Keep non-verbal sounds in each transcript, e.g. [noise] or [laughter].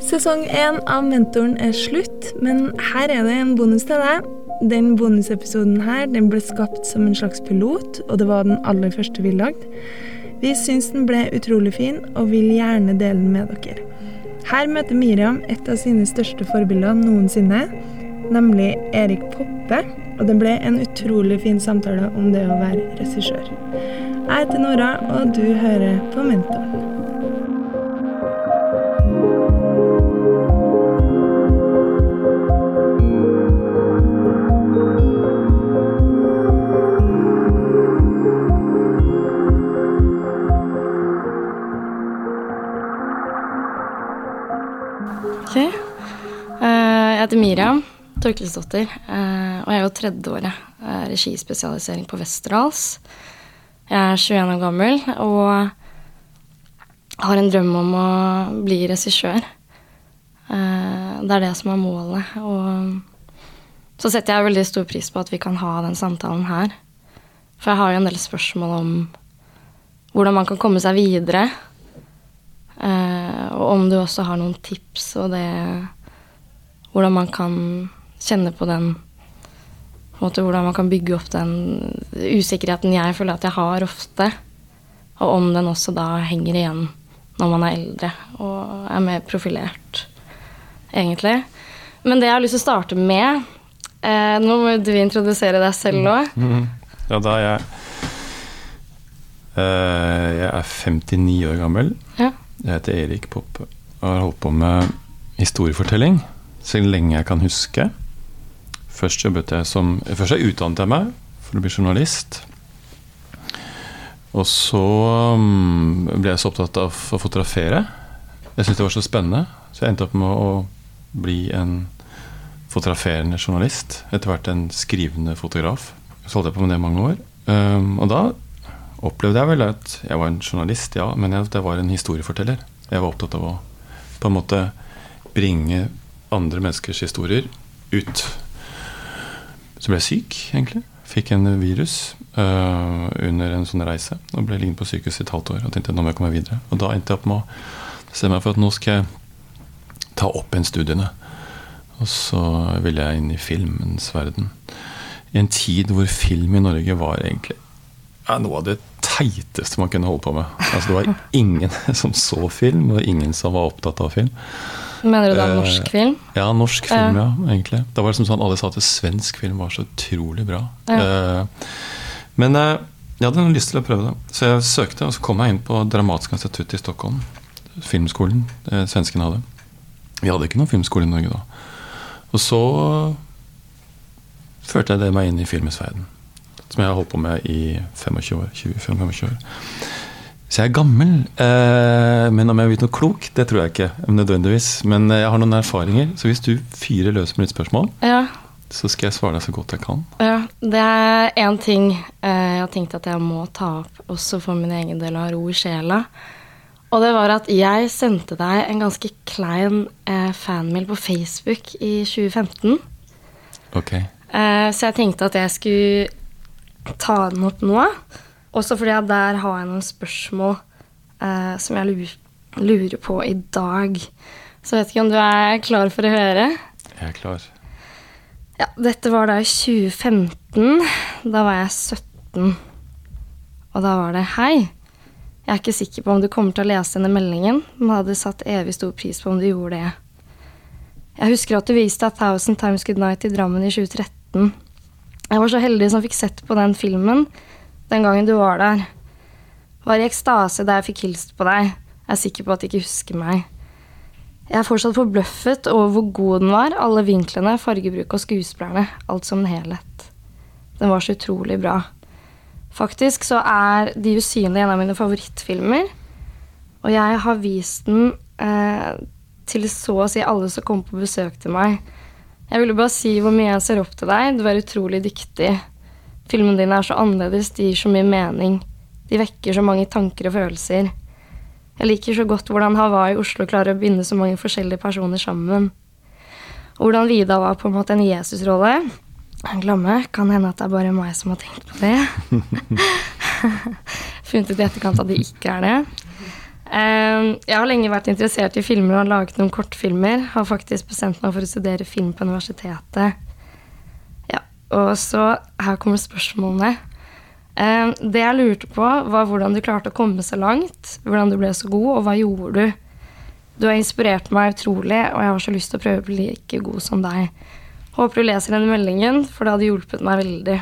Sesong én av Mentoren er slutt, men her er det en bonus til deg. Den bonusepisoden her den ble skapt som en slags pilot, og det var den aller første vi lagde. Vi syns den ble utrolig fin, og vil gjerne dele den med dere. Her møter Miriam et av sine største forbilder noensinne, nemlig Erik Poppe, og det ble en utrolig fin samtale om det å være regissør. Jeg heter Nora, og du hører på Mentoren. Jeg heter Miriam Torkelsdottir, eh, og jeg er jo tredjeåret regispesialisering på Westerdals. Jeg er 21 år gammel og har en drøm om å bli regissør. Eh, det er det som er målet. Og så setter jeg veldig stor pris på at vi kan ha den samtalen her. For jeg har jo en del spørsmål om hvordan man kan komme seg videre. Eh, og om du også har noen tips og det Hvordan man kan kjenne på den på måte, Hvordan man kan bygge opp den usikkerheten jeg føler at jeg har ofte. Og om den også da henger igjen når man er eldre og er mer profilert, egentlig. Men det jeg har lyst til å starte med eh, Nå må du introdusere deg selv òg. Ja, da er jeg eh, Jeg er 59 år gammel. Ja. Jeg heter Erik Poppe og har holdt på med historiefortelling så lenge jeg kan huske. Først jobbet jeg som Først jeg utdannet jeg meg for å bli journalist. Og så mm, ble jeg så opptatt av å fotografere. Jeg syntes det var så spennende, så jeg endte opp med å bli en fotograferende journalist. Etter hvert en skrivende fotograf. Så holdt jeg på med det i mange år. Um, og da opplevde jeg vel at jeg var en journalist, ja, men jeg, jeg var en historieforteller. Jeg var opptatt av å på en måte bringe andre menneskers historier ut. Så ble jeg syk, egentlig. Fikk en virus uh, under en sånn reise. Og ble liggende på sykehus i et halvt år og tenkte nå må jeg komme videre. Og da endte jeg opp med å bestemme meg for at nå skal jeg ta opp igjen studiene. Og så ville jeg inn i filmens verden. I en tid hvor film i Norge var egentlig ja, noe av det teiteste man kunne holde på med. Altså, det var ingen [laughs] som så film, og ingen som var opptatt av film. Mener du da er norsk film? Ja, norsk film, ja, egentlig. Da var det som sånn alle sa at svensk film var så utrolig bra. Eh, men eh, jeg hadde lyst til å prøve det, så jeg søkte, og så kom jeg inn på Dramatisk institutt i Stockholm. Filmskolen eh, svenskene hadde. Vi hadde ikke noen filmskole i Norge da. Og så førte jeg det meg inn i filmens verden. Som jeg har holdt på med i 25 år. 20-25 år. Så jeg er gammel. Eh, men om jeg blitt noe klok, det tror jeg ikke nødvendigvis. Men eh, jeg har noen erfaringer, så hvis du fyrer løs med ditt spørsmål, Ja. så skal jeg svare deg så godt jeg kan. Ja, det er én ting eh, jeg har tenkt at jeg må ta opp, også for min egen del, av ro i sjela. Og det var at jeg sendte deg en ganske klein fanmail på Facebook i 2015. Ok. Eh, så jeg tenkte at jeg skulle ta den opp nå. Også fordi at der har jeg noen spørsmål eh, som jeg lurer, lurer på i dag. Så jeg vet ikke om du er klar for å høre? Jeg er klar. Ja, dette var da i 2015. Da var jeg 17. Og da var det Hei. Jeg er ikke sikker på om du kommer til å lese denne meldingen, men hadde satt evig stor pris på om du gjorde det. Jeg husker at du viste A Thousand Times Good Night i Drammen i 2013. Jeg var så heldig som fikk sett på den filmen den gangen du var der. Var i ekstase da jeg fikk hilst på deg. Jeg er sikker på at de ikke husker meg. Jeg er fortsatt forbløffet over hvor god den var. Alle vinklene, fargebruk og skuespillerne. Alt som en helhet. Den var så utrolig bra. Faktisk så er De usynlige en av mine favorittfilmer. Og jeg har vist den eh, til så å si alle som kommer på besøk til meg. Jeg ville bare si hvor mye jeg ser opp til deg. Du er utrolig dyktig. Filmene dine er så annerledes, de gir så mye mening. De vekker så mange tanker og følelser. Jeg liker så godt hvordan Hawaii og Oslo klarer å binde så mange forskjellige personer sammen. Og hvordan Vida var på en måte en Jesusrolle. Glamme. Kan hende at det er bare meg som har tenkt på det. [laughs] Funnet ut i etterkant at det ikke er det. Eh, Jeg har lenge vært interessert i filmer og har laget noen kortfilmer. Har faktisk bestemt meg for å studere film på universitetet. Og så her kommer spørsmålene. Eh, Det jeg lurte på, var hvordan du klarte å komme så langt. Hvordan du ble så god, og hva gjorde du? Du har inspirert meg utrolig, og jeg har så lyst til å prøve å bli like god som deg. Håper du leser denne meldingen, for det hadde hjulpet meg veldig.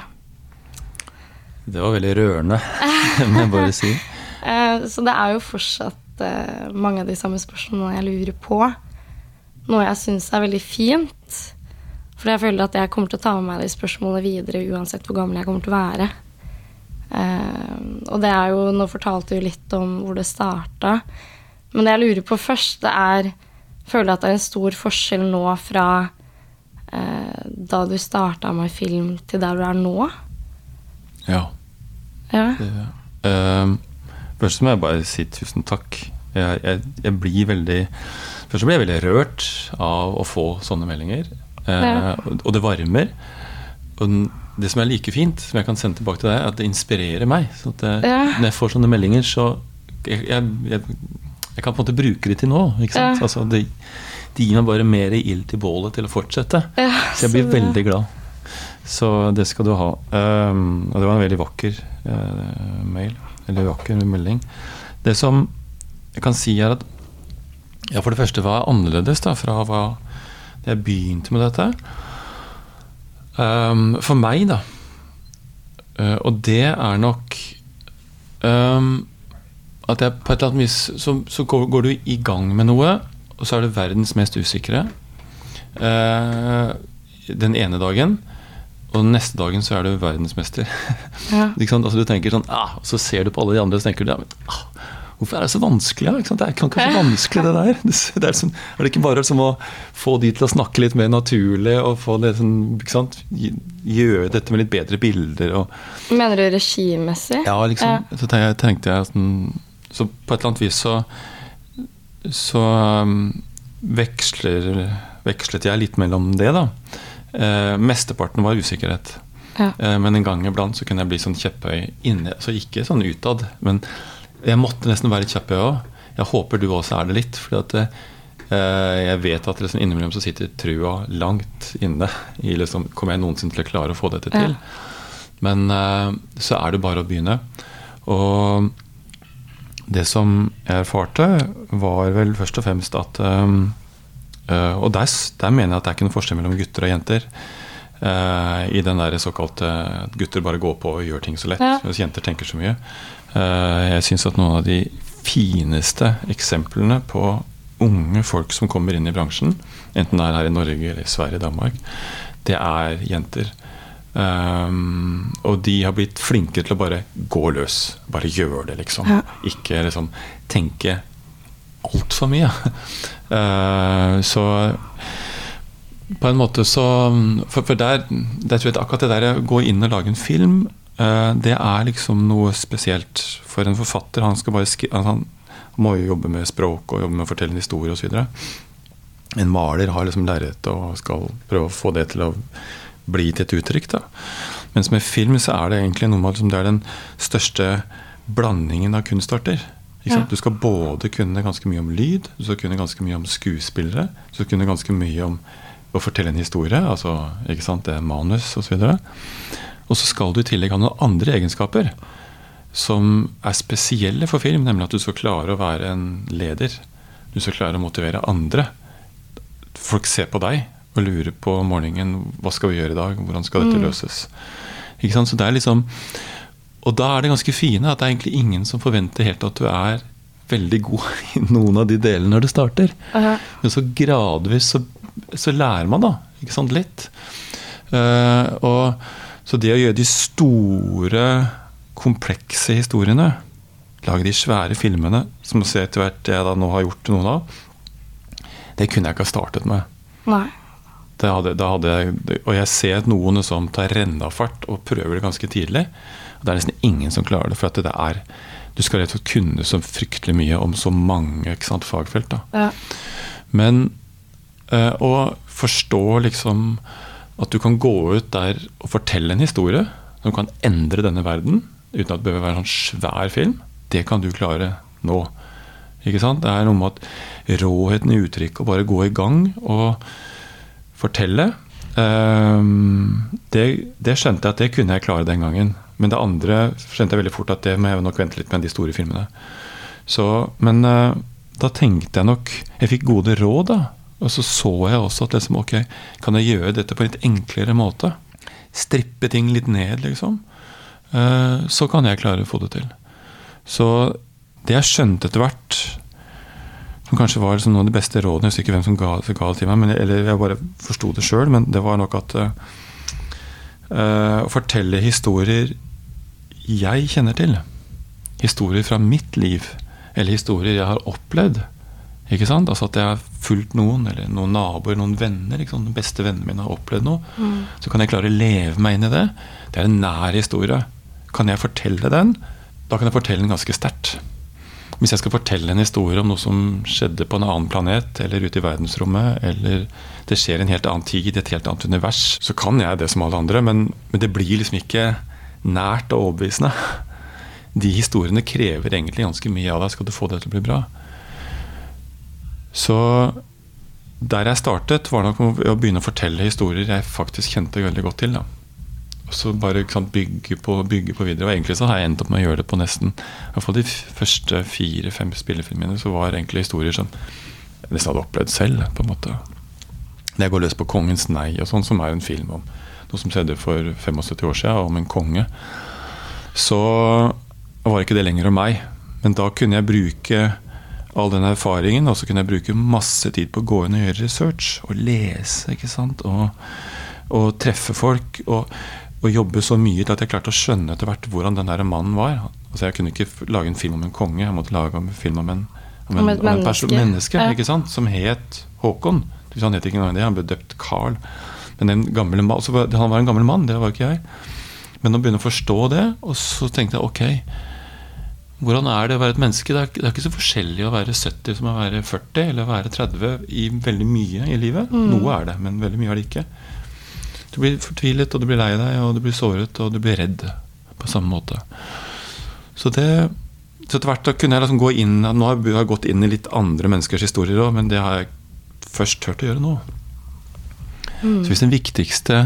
Det var veldig rørende, [laughs] må jeg bare si. [laughs] Eh, Så det er jo fortsatt eh, mange av de samme spørsmålene jeg lurer på. Noe jeg syns er veldig fint. For jeg føler at jeg kommer til å ta med meg de spørsmålene videre uansett hvor gammel jeg kommer til å være. Uh, og det er jo Nå fortalte du litt om hvor det starta. Men det jeg lurer på først, det er Føler at det er en stor forskjell nå fra uh, da du starta med film, til der du er nå? Ja. Ja. Det, Ehm, først må jeg bare si tusen takk. Jeg, jeg, jeg blir veldig Først så blir jeg veldig rørt av å få sånne meldinger. Eh, Ja. og, det varmer. Og det som er like fint, som jeg kan sende tilbake til deg, er at det inspirerer meg. Så det, Ja. Når jeg får sånne meldinger, så jeg, jeg, jeg, jeg kan på en måte bruke det til nå. Ikke sant? Ja. Altså, det, det gir meg bare mer ild til bålet til å fortsette. Så jeg blir veldig glad. Så det skal du ha. Um, og det var en veldig vakker uh, mail. Eller vakker melding. Det som jeg kan si, er at ja, for det første var jeg annerledes da, fra hva jeg begynte med dette. Um, for meg, da Uh, Og det er nok um, at jeg på et eller annet vis så, så går, du i gang med noe, og så er du verdens mest usikre. Uh, den ene dagen, og den neste dagen så er du verdensmester. Ja. [laughs] Altså, du tenker sånn, ah, Så ser du på alle de andre og så tenker du, ah, hvorfor er det så vanskelig? Ikke sant? Det kan ikke være så vanskelig, det der. Det er, sånn, er det ikke bare som å få de til å snakke litt mer naturlig, og få det sånn, ikke sant? gjøre dette med litt bedre bilder? og Mener du regimessig? ja, liksom. Så tenkte jeg, tenkte jeg sånn, Så på et eller annet vis så Så um, veksler, vekslet jeg litt mellom det, da. Eh, mesteparten var usikkerhet. Ja. Eh, men en gang iblant så kunne jeg bli sånn kjepphøy inne. så ikke sånn utad, men jeg måtte nesten være litt kjepphøy òg. Jeg håper du også er det litt. fordi at eh, jeg vet at liksom innimellom så sitter trua langt inne. I liksom, kommer jeg noensinne til å klare å få dette til? Men eh, så er det bare å begynne. Og det som jeg erfarte, var vel først og fremst at uh, Og der, der mener jeg at det er ikke noen forskjell mellom gutter og jenter. I den der såkalte gutter bare går på og gjør ting så lett, Ja. mens jenter tenker så mye. Uh, jeg syns at noen av de fineste eksemplene på unge folk som kommer inn i bransjen, enten det er her i Norge eller i Sverige, Danmark, det er jenter. Um, og de har blitt flinke til å bare gå løs. Bare gjøre det, liksom. Ja. Ikke liksom tenke altfor mye. Uh, [laughs] så på en måte så For, for der, der tror jeg akkurat det der å gå inn og lage en film, det er liksom noe spesielt for en forfatter. Han skal bare skri han må jo jobbe med språk og jobbe med å fortelle en historie osv. En maler har liksom lerretet og skal prøve å få det til å bli til et uttrykk. Da. Mens med film så er det egentlig noe med at liksom det er den største blandingen av kunstarter. Ja. Du skal både kunne ganske mye om lyd, du skal kunne ganske mye om skuespillere, du skal kunne ganske mye om å fortelle en historie, altså ikke sant? det er manus osv. Og så skal du i tillegg ha noen andre egenskaper som er spesielle for film, nemlig at du skal klare å være en leder. Du skal klare å motivere andre. Folk ser på deg og lurer på om morgenen hva skal vi gjøre i dag, hvordan skal dette løses. Ikke sant? Så det er liksom Og da er det ganske fine at det er egentlig ingen som forventer helt at du er veldig god [laughs] i noen av de delene når du starter. Ja. Men så gradvis så, så lærer man da, ikke sant, litt. Uh, og så det å gjøre de store, komplekse historiene, lage de svære filmene, som etter hvert jeg da nå har gjort noen av, det kunne jeg ikke ha startet med. Nei. Det hadde, det hadde og jeg ser at noen som tar rennafart og prøver det ganske tidlig. Og det er nesten ingen som klarer det. For at det er, du skal rett og slett kunne så fryktelig mye om så mange sant, fagfelt. Ja. Men eh, å forstå liksom at du kan gå ut der og fortelle en historie som kan endre denne verden, uten at det behøver være en sånn svær film, det kan du klare nå. Ikke sant? Det er noe med at råheten i uttrykket, å bare gå i gang og fortelle ehm, det, det skjønte jeg at det kunne jeg klare den gangen. Men det andre skjønte jeg veldig fort at det må jeg nok vente litt med de store filmene. Så, men eh, da tenkte jeg nok Jeg fikk gode råd, da. Og så så jeg også at liksom, ok, kan jeg gjøre dette på en litt enklere måte? Strippe ting litt ned, liksom. Eh, så kan jeg klare å få det til. Så det jeg skjønte etter hvert, som kanskje var liksom noen av de beste rådene Jeg husker ikke hvem som ga, ga det til meg, jeg, eller jeg bare forsto det sjøl, men det var nok at eh, Å fortelle historier jeg kjenner til, historier fra mitt liv, eller historier jeg har opplevd ikke sant? Altså At jeg har fulgt noen, eller noen naboer, noen venner. Ikke sant? De beste vennene mine har opplevd noe. Så kan jeg klare å leve meg inn i det. Det er en nær historie. Kan jeg fortelle den, da kan jeg fortelle den ganske sterkt. Hvis jeg skal fortelle en historie om noe som skjedde på en annen planet, eller ute i verdensrommet, eller det skjer i en helt annen tid, et helt annet univers, så kan jeg det som alle andre, men, men det blir liksom ikke nært og overbevisende. De historiene krever egentlig ganske mye av deg skal du få det til å bli bra. Så der jeg startet, var nok å begynne å fortelle historier jeg faktisk kjente veldig godt til. da. Og så bare sant, bygge, på, bygge på videre. Og egentlig så har jeg endt opp med å gjøre det på nesten i hvert fall de første fire-fem spillefilmene. Så var egentlig historier som jeg nesten hadde opplevd selv. på en måte. Jeg går løs på 'Kongens nei', og sånn, som er en film om noe som skjedde for 75 år siden, om en konge, så var ikke det lenger om meg. Men da kunne jeg bruke all den erfaringen, og så kunne jeg bruke masse tid på å gå inn og gjøre research. Og lese, ikke sant. Og, og treffe folk. Og, og, jobbe så mye til at jeg klarte å skjønne etter hvert hvordan den der mannen var. Altså Jeg kunne ikke lage en film om en konge, jeg måtte lage en film om en, om en, Om et om en menneske. menneske Ja. ikke sant? som het Håkon. Han het ikke engang det, han ble døpt Carl. Men den gamle, altså, Han var en gammel mann, det var ikke jeg. Men å begynne å forstå det, og så tenkte jeg ok hvordan er det å være et menneske? Det er, det er ikke så forskjellig å være 70 som å være 40 eller å være 30 i veldig mye i livet. Noe er det, men veldig mye er det ikke. Du blir fortvilet, og du blir lei deg, og du blir såret, og du blir redd på samme måte. Så det så etter hvert da kunne jeg liksom gå inn Nå har jeg gått inn i litt andre menneskers historier òg, men det har jeg først turt å gjøre nå. Så hvis den viktigste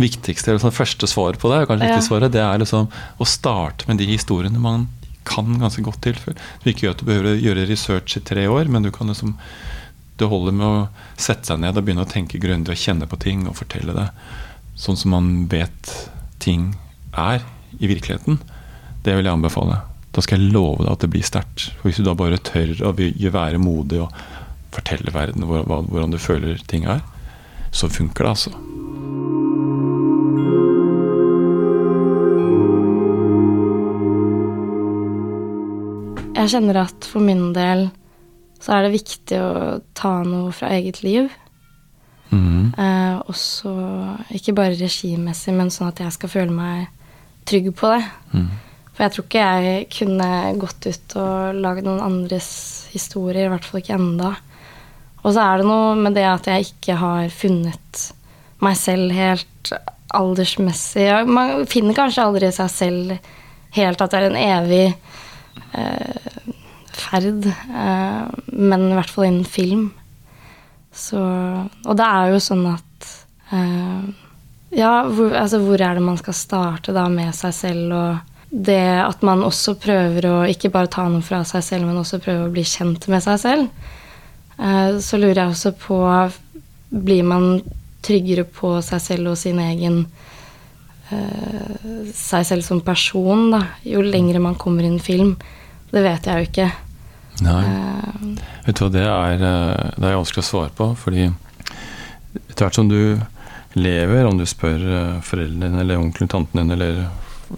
viktigste, eller sånn første svaret på det, kanskje Ja. ikke svaret, det er liksom å starte med de historiene man kan ganske godt til. Du ikke at du behøver å gjøre research i tre år, men du kan liksom det holder med å sette seg ned og begynne å tenke grundig og kjenne på ting og fortelle det. Sånn som man vet ting er i virkeligheten. Det vil jeg anbefale. Da skal jeg love deg at det blir sterkt. For Hvis du da bare tør å være modig og fortelle verden hvordan du føler ting er, så funker det, altså. Jeg kjenner at for min del så er det viktig å ta noe fra eget liv. Mm. Eh, også ikke bare regimessig, men sånn at jeg skal føle meg trygg på det. Mm. For jeg tror ikke jeg kunne gått ut og lagd noen andres historier, i hvert fall ikke enda. Og så er det noe med det at jeg ikke har funnet meg selv helt aldersmessig. Man finner kanskje aldri seg selv helt, at det er en evig ferd. Eh, men i hvert fall innen film. Så, og det er jo sånn at eh, Ja, hvor, altså hvor er det man skal starte da med seg selv, og det at man også prøver å ikke bare ta noe fra seg selv, men også prøve å bli kjent med seg selv. Eh, så lurer jeg også på Blir man tryggere på seg selv og sin egen eh, Seg selv som person, da, jo lengre man kommer inn i film? Det vet jeg jo ikke. Nei. Eh, Vet du hva, det er, eh, det er vanskelig å svare på, fordi etter hvert som du lever, om du spør eh, foreldrene dine eller onkelen, tanten din eller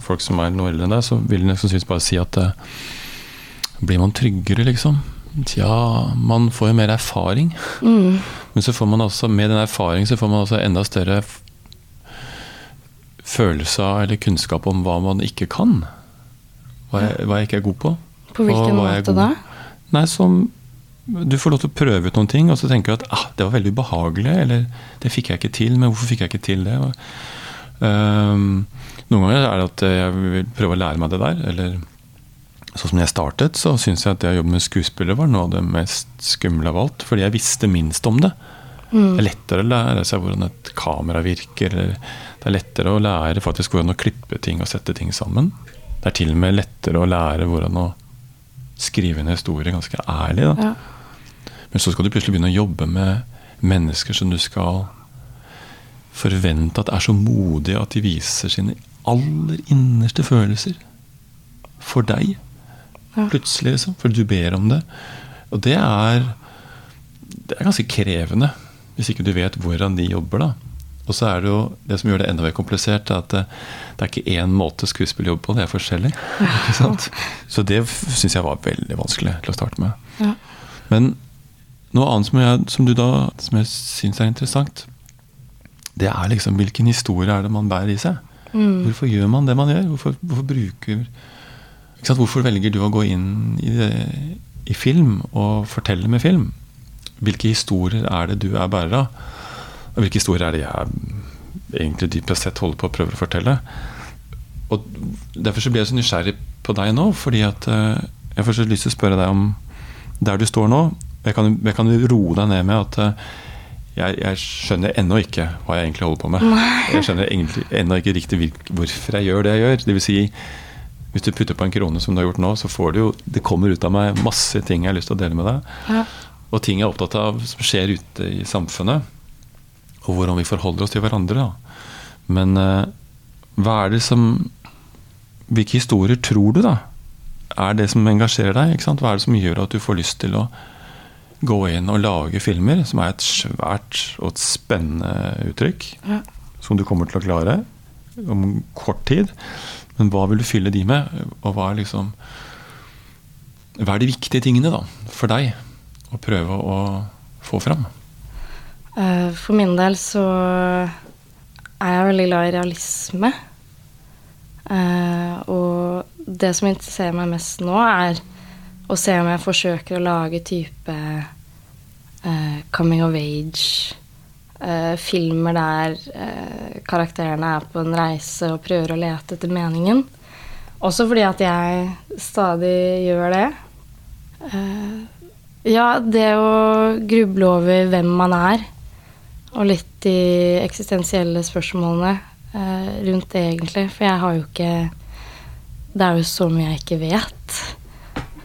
folk som er noe eldre enn deg, så vil de sannsynligvis bare si at eh, Blir man tryggere, liksom? Ja, man får jo mer erfaring. Mm. Men så får man også, med den erfaringen så får man også enda større følelse av eller kunnskap om hva man ikke kan. Hva jeg, hva jeg ikke er god på. På hvilken måte da? Nei, som Du får lov til å prøve ut noen ting, og så tenker du at ah, det var veldig ubehagelig, eller det fikk jeg ikke til, men hvorfor fikk jeg ikke til det? Øhm, noen ganger er det at jeg vil prøve å lære meg det der, eller Sånn som jeg startet, så syns jeg at det å jobbe med skuespillere var noe av det mest skumle av alt. Fordi jeg visste minst om det. Det er lettere å lære seg hvordan et kamera virker. Eller det er lettere å lære faktisk hvordan å klippe ting og sette ting sammen. Det er til og med lettere å lære hvordan å skrive en historie ganske ærlig. Ja. Men så skal du plutselig begynne å jobbe med mennesker som du skal forvente at er så modige at de viser sine aller innerste følelser for deg. Ja. Plutselig, liksom. Fordi du ber om det. Og det er Det er ganske krevende hvis ikke du vet hvordan de jobber, da. Og så er det jo det som gjør det enda mer komplisert, er at det, det er ikke én måte skuespill jobber på, det er forskjellig. Så det syns jeg var veldig vanskelig til å starte med. Ja. Men noe annet som, jeg, som du da Som jeg syns er interessant, det er liksom hvilken historie er det man bærer i seg. Mm. Hvorfor gjør man det man gjør? Hvorfor, hvorfor bruker? Hvorfor velger du å gå inn i, det, i film og fortelle med film? Hvilke historier er det du er bærer av? Og hvilke historier er det jeg egentlig dypest sett holder på å prøve å fortelle? Og Derfor så blir jeg så nysgjerrig på deg nå, fordi at eh, jeg får så lyst til å spørre deg om der du står nå. Jeg kan, jeg kan roe deg ned med at eh, jeg, jeg skjønner ennå ikke hva jeg egentlig holder på med. Jeg skjønner egentlig ennå ikke riktig hvorfor jeg gjør det jeg gjør. Det vil si, hvis du putter på en krone som du har gjort nå, så får du jo Det kommer ut av meg masse ting jeg har lyst til å dele med deg. Ja. Og ting jeg er opptatt av som skjer ute i samfunnet. Og hvordan vi forholder oss til hverandre. Da. Men eh, hva er det som Hvilke historier tror du, da? Er det som engasjerer deg? Hva er det som gjør at du får lyst til å gå inn og lage filmer, som er et svært og et spennende uttrykk, Ja. som du kommer til å klare om kort tid. Men hva vil du fylle de med? Og hva er liksom Hva er de viktige tingene da, for deg å prøve å få fram? Eh, For min del så er jeg veldig glad i realisme. Eh, og det som interesserer meg mest nå, er å se om jeg forsøker å lage type eh, coming of age. eh, filmer der karakterene er på en reise og prøver å lete etter meningen. Også fordi at jeg stadig gjør det. Ja, det å gruble over hvem man er, og litt de eksistensielle spørsmålene eh, rundt det, egentlig. For jeg har jo ikke Det er jo så mye jeg ikke vet.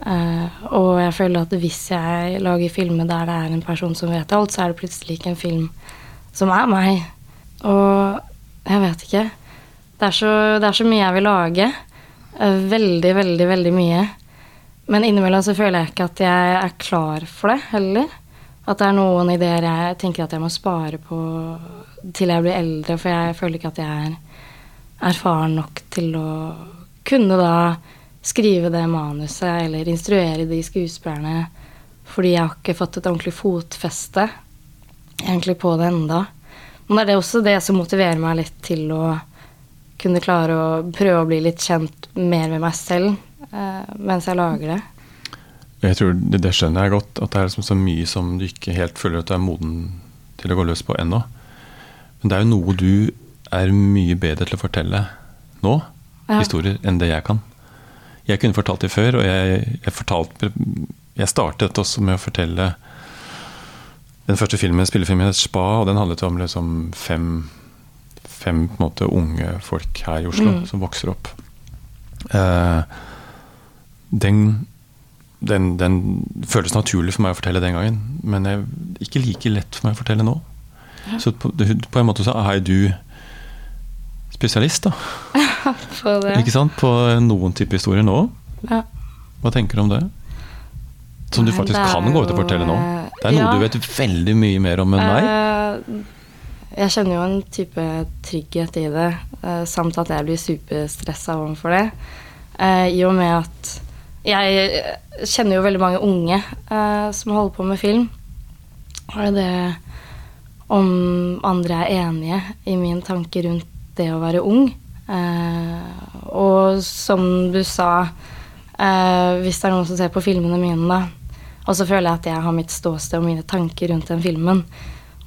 Eh, og jeg føler at hvis jeg lager filmer der det er en person som vet alt, så er det plutselig ikke en film som er meg. Og jeg vet ikke. Det er så, det er så mye jeg vil lage. Eh, veldig, veldig, veldig mye. Men innimellom så føler jeg ikke at jeg er klar for det heller. At det er noen ideer jeg tenker at jeg må spare på til jeg blir eldre, for jeg føler ikke at jeg er erfaren nok til å kunne da skrive det manuset eller instruere de skuespillerne, fordi jeg har ikke fått et ordentlig fotfeste egentlig på det enda. Men det er også det som motiverer meg litt til å kunne klare å prøve å bli litt kjent mer med meg selv eh, mens jeg lager det. Jeg tror det, det skjønner jeg godt, at det er liksom så mye som du ikke helt føler at du er moden til å gå løs på ennå. Men det er jo noe du er mye bedre til å fortelle nå, Ja. historier, enn det jeg kan. Jeg kunne fortalt det før, og jeg, jeg, fortalt, jeg startet også med å fortelle Den første filmen, spillefilmen het Spa, og den handlet om liksom fem, fem måte, unge folk her i Oslo Mm. som vokser opp. Uh, den den, den føles naturlig for meg å fortelle den gangen, men det er ikke like lett for meg å fortelle nå. Så på, på en måte så er du spesialist, da. [laughs] Ikke sant? På noen type historier nå. Ja. Hva tenker du om det? Som du faktisk er kan gå ut og fortelle nå. Det er noe ja. du vet veldig mye mer om enn meg. Eh, jeg kjenner jo en type trygghet i det, eh, samt at jeg blir superstressa overfor det. Eh, I og med at jeg kjenner jo veldig mange unge eh, som holder på med film. Og det om andre er enige i min tanke rundt det å være ung. Eh, og som du sa, eh, hvis det er noen som ser på filmene mine, da, og så føler jeg at jeg har mitt ståsted og mine tanker rundt den filmen.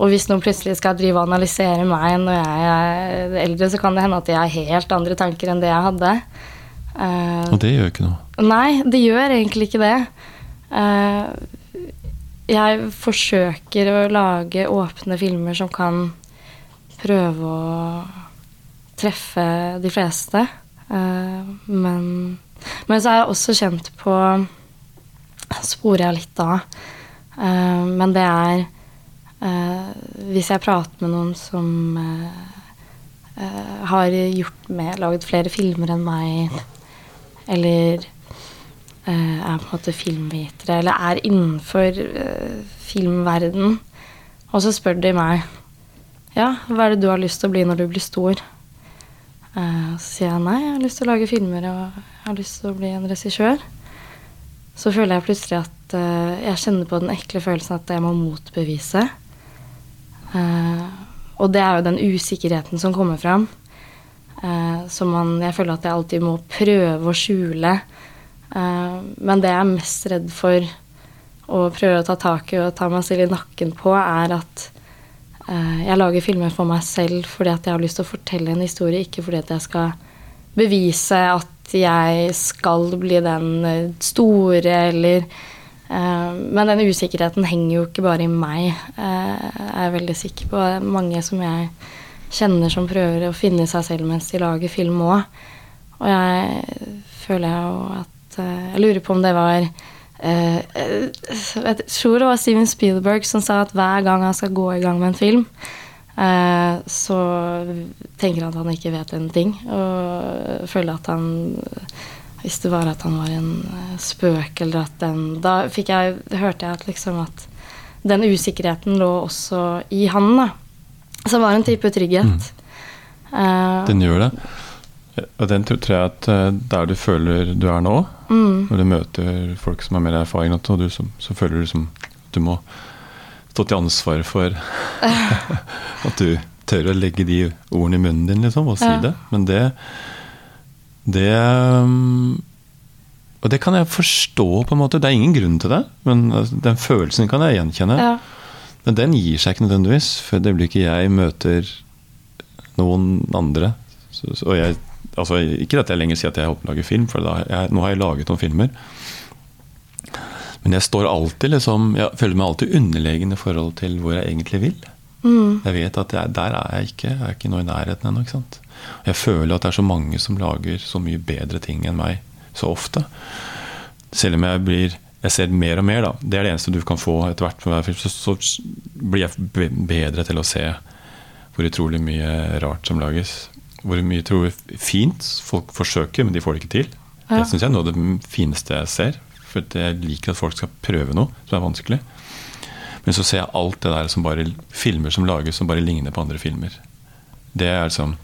Og hvis noen plutselig skal drive og analysere meg når jeg er eldre, så kan det hende at jeg har helt andre tanker enn det jeg hadde. Eh, Og det gjør ikke noe. Nei, det gjør egentlig ikke det. Eh, jeg forsøker å lage åpne filmer som kan prøve å treffe de fleste. Eh, men, men så er jeg også kjent på Sporer jeg litt av. Men det er Hvis jeg prater med noen som har gjort med, laget flere filmer enn meg, eller eh, er på en måte filmvitere, eller er innenfor eh, filmverden, og så spør de meg ja, hva er det du har lyst til å bli når du blir stor? Eh, så sier jeg nei, jeg har lyst til å lage filmer og jeg har lyst til å bli en regissør. Så føler jeg plutselig at eh, jeg kjenner på den ekle følelsen at jeg må motbevise. Eh, og det er jo den usikkerheten som kommer fram. Eh, som man, jeg føler at jeg alltid må prøve å skjule. Eh, men det jeg er mest redd for å prøve å ta tak i og ta meg selv i nakken på, er at eh, jeg lager filmer for meg selv fordi at jeg har lyst til å fortelle en historie, ikke fordi at jeg skal bevise at jeg skal bli den store, eller Men den usikkerheten henger jo ikke bare i meg, jeg er veldig sikker på. Mange som jeg kjenner som prøver å finne seg selv mens de lager film òg. Og jeg føler jo at eh, Jeg lurer på om det var eh, eh, Jeg tror det var Steven Spielberg som sa at hver gang han skal gå i gang med en film, så tenker han at han ikke vet en ting. Og føler at han Hvis det var at han var en spøk, eller at den Da jeg, hørte jeg at liksom at den usikkerheten lå også i han, da. Som var en type trygghet. Eh, Den gjør det. Og den tror jeg at eh, der du føler du er nå, mm, når du møter folk som har mer erfaring, og du, som, så føler du som at du må stå til ansvar for [laughs] at du tør å legge de ordene i munnen din, liksom, og si Ja. det. Men det Det um, Og det kan jeg forstå, på en måte. Det er ingen grunn til det, men den følelsen kan jeg gjenkjenne. ja. Men den gir seg ikke nødvendigvis For det øyeblikket jeg møter noen andre. Og jeg, altså, ikke at jeg lenger sier at jeg holder på å lage film, for jeg, nå har jeg laget noen filmer. Men jeg står alltid liksom, jeg føler meg alltid underlegen i forhold til hvor jeg egentlig vil. Mm, Jeg vet at jeg, der er jeg ikke. Jeg er ikke noe i nærheten ennå. ikke sant? Jeg føler at det er så mange som lager så mye bedre ting enn meg så ofte. Selv om jeg blir jeg ser mer og mer, da. Det er det eneste du kan få etter hvert. med hver film, Så, så blir jeg bedre til å se hvor utrolig mye rart som lages. Hvor mye tror jeg fint folk forsøker, men de får det ikke til. Ja. Det syns jeg er noe av det fineste jeg ser. For jeg liker at folk skal prøve noe som er vanskelig. Men så ser jeg alt det der som bare filmer som lages som bare ligner på andre filmer. Det er liksom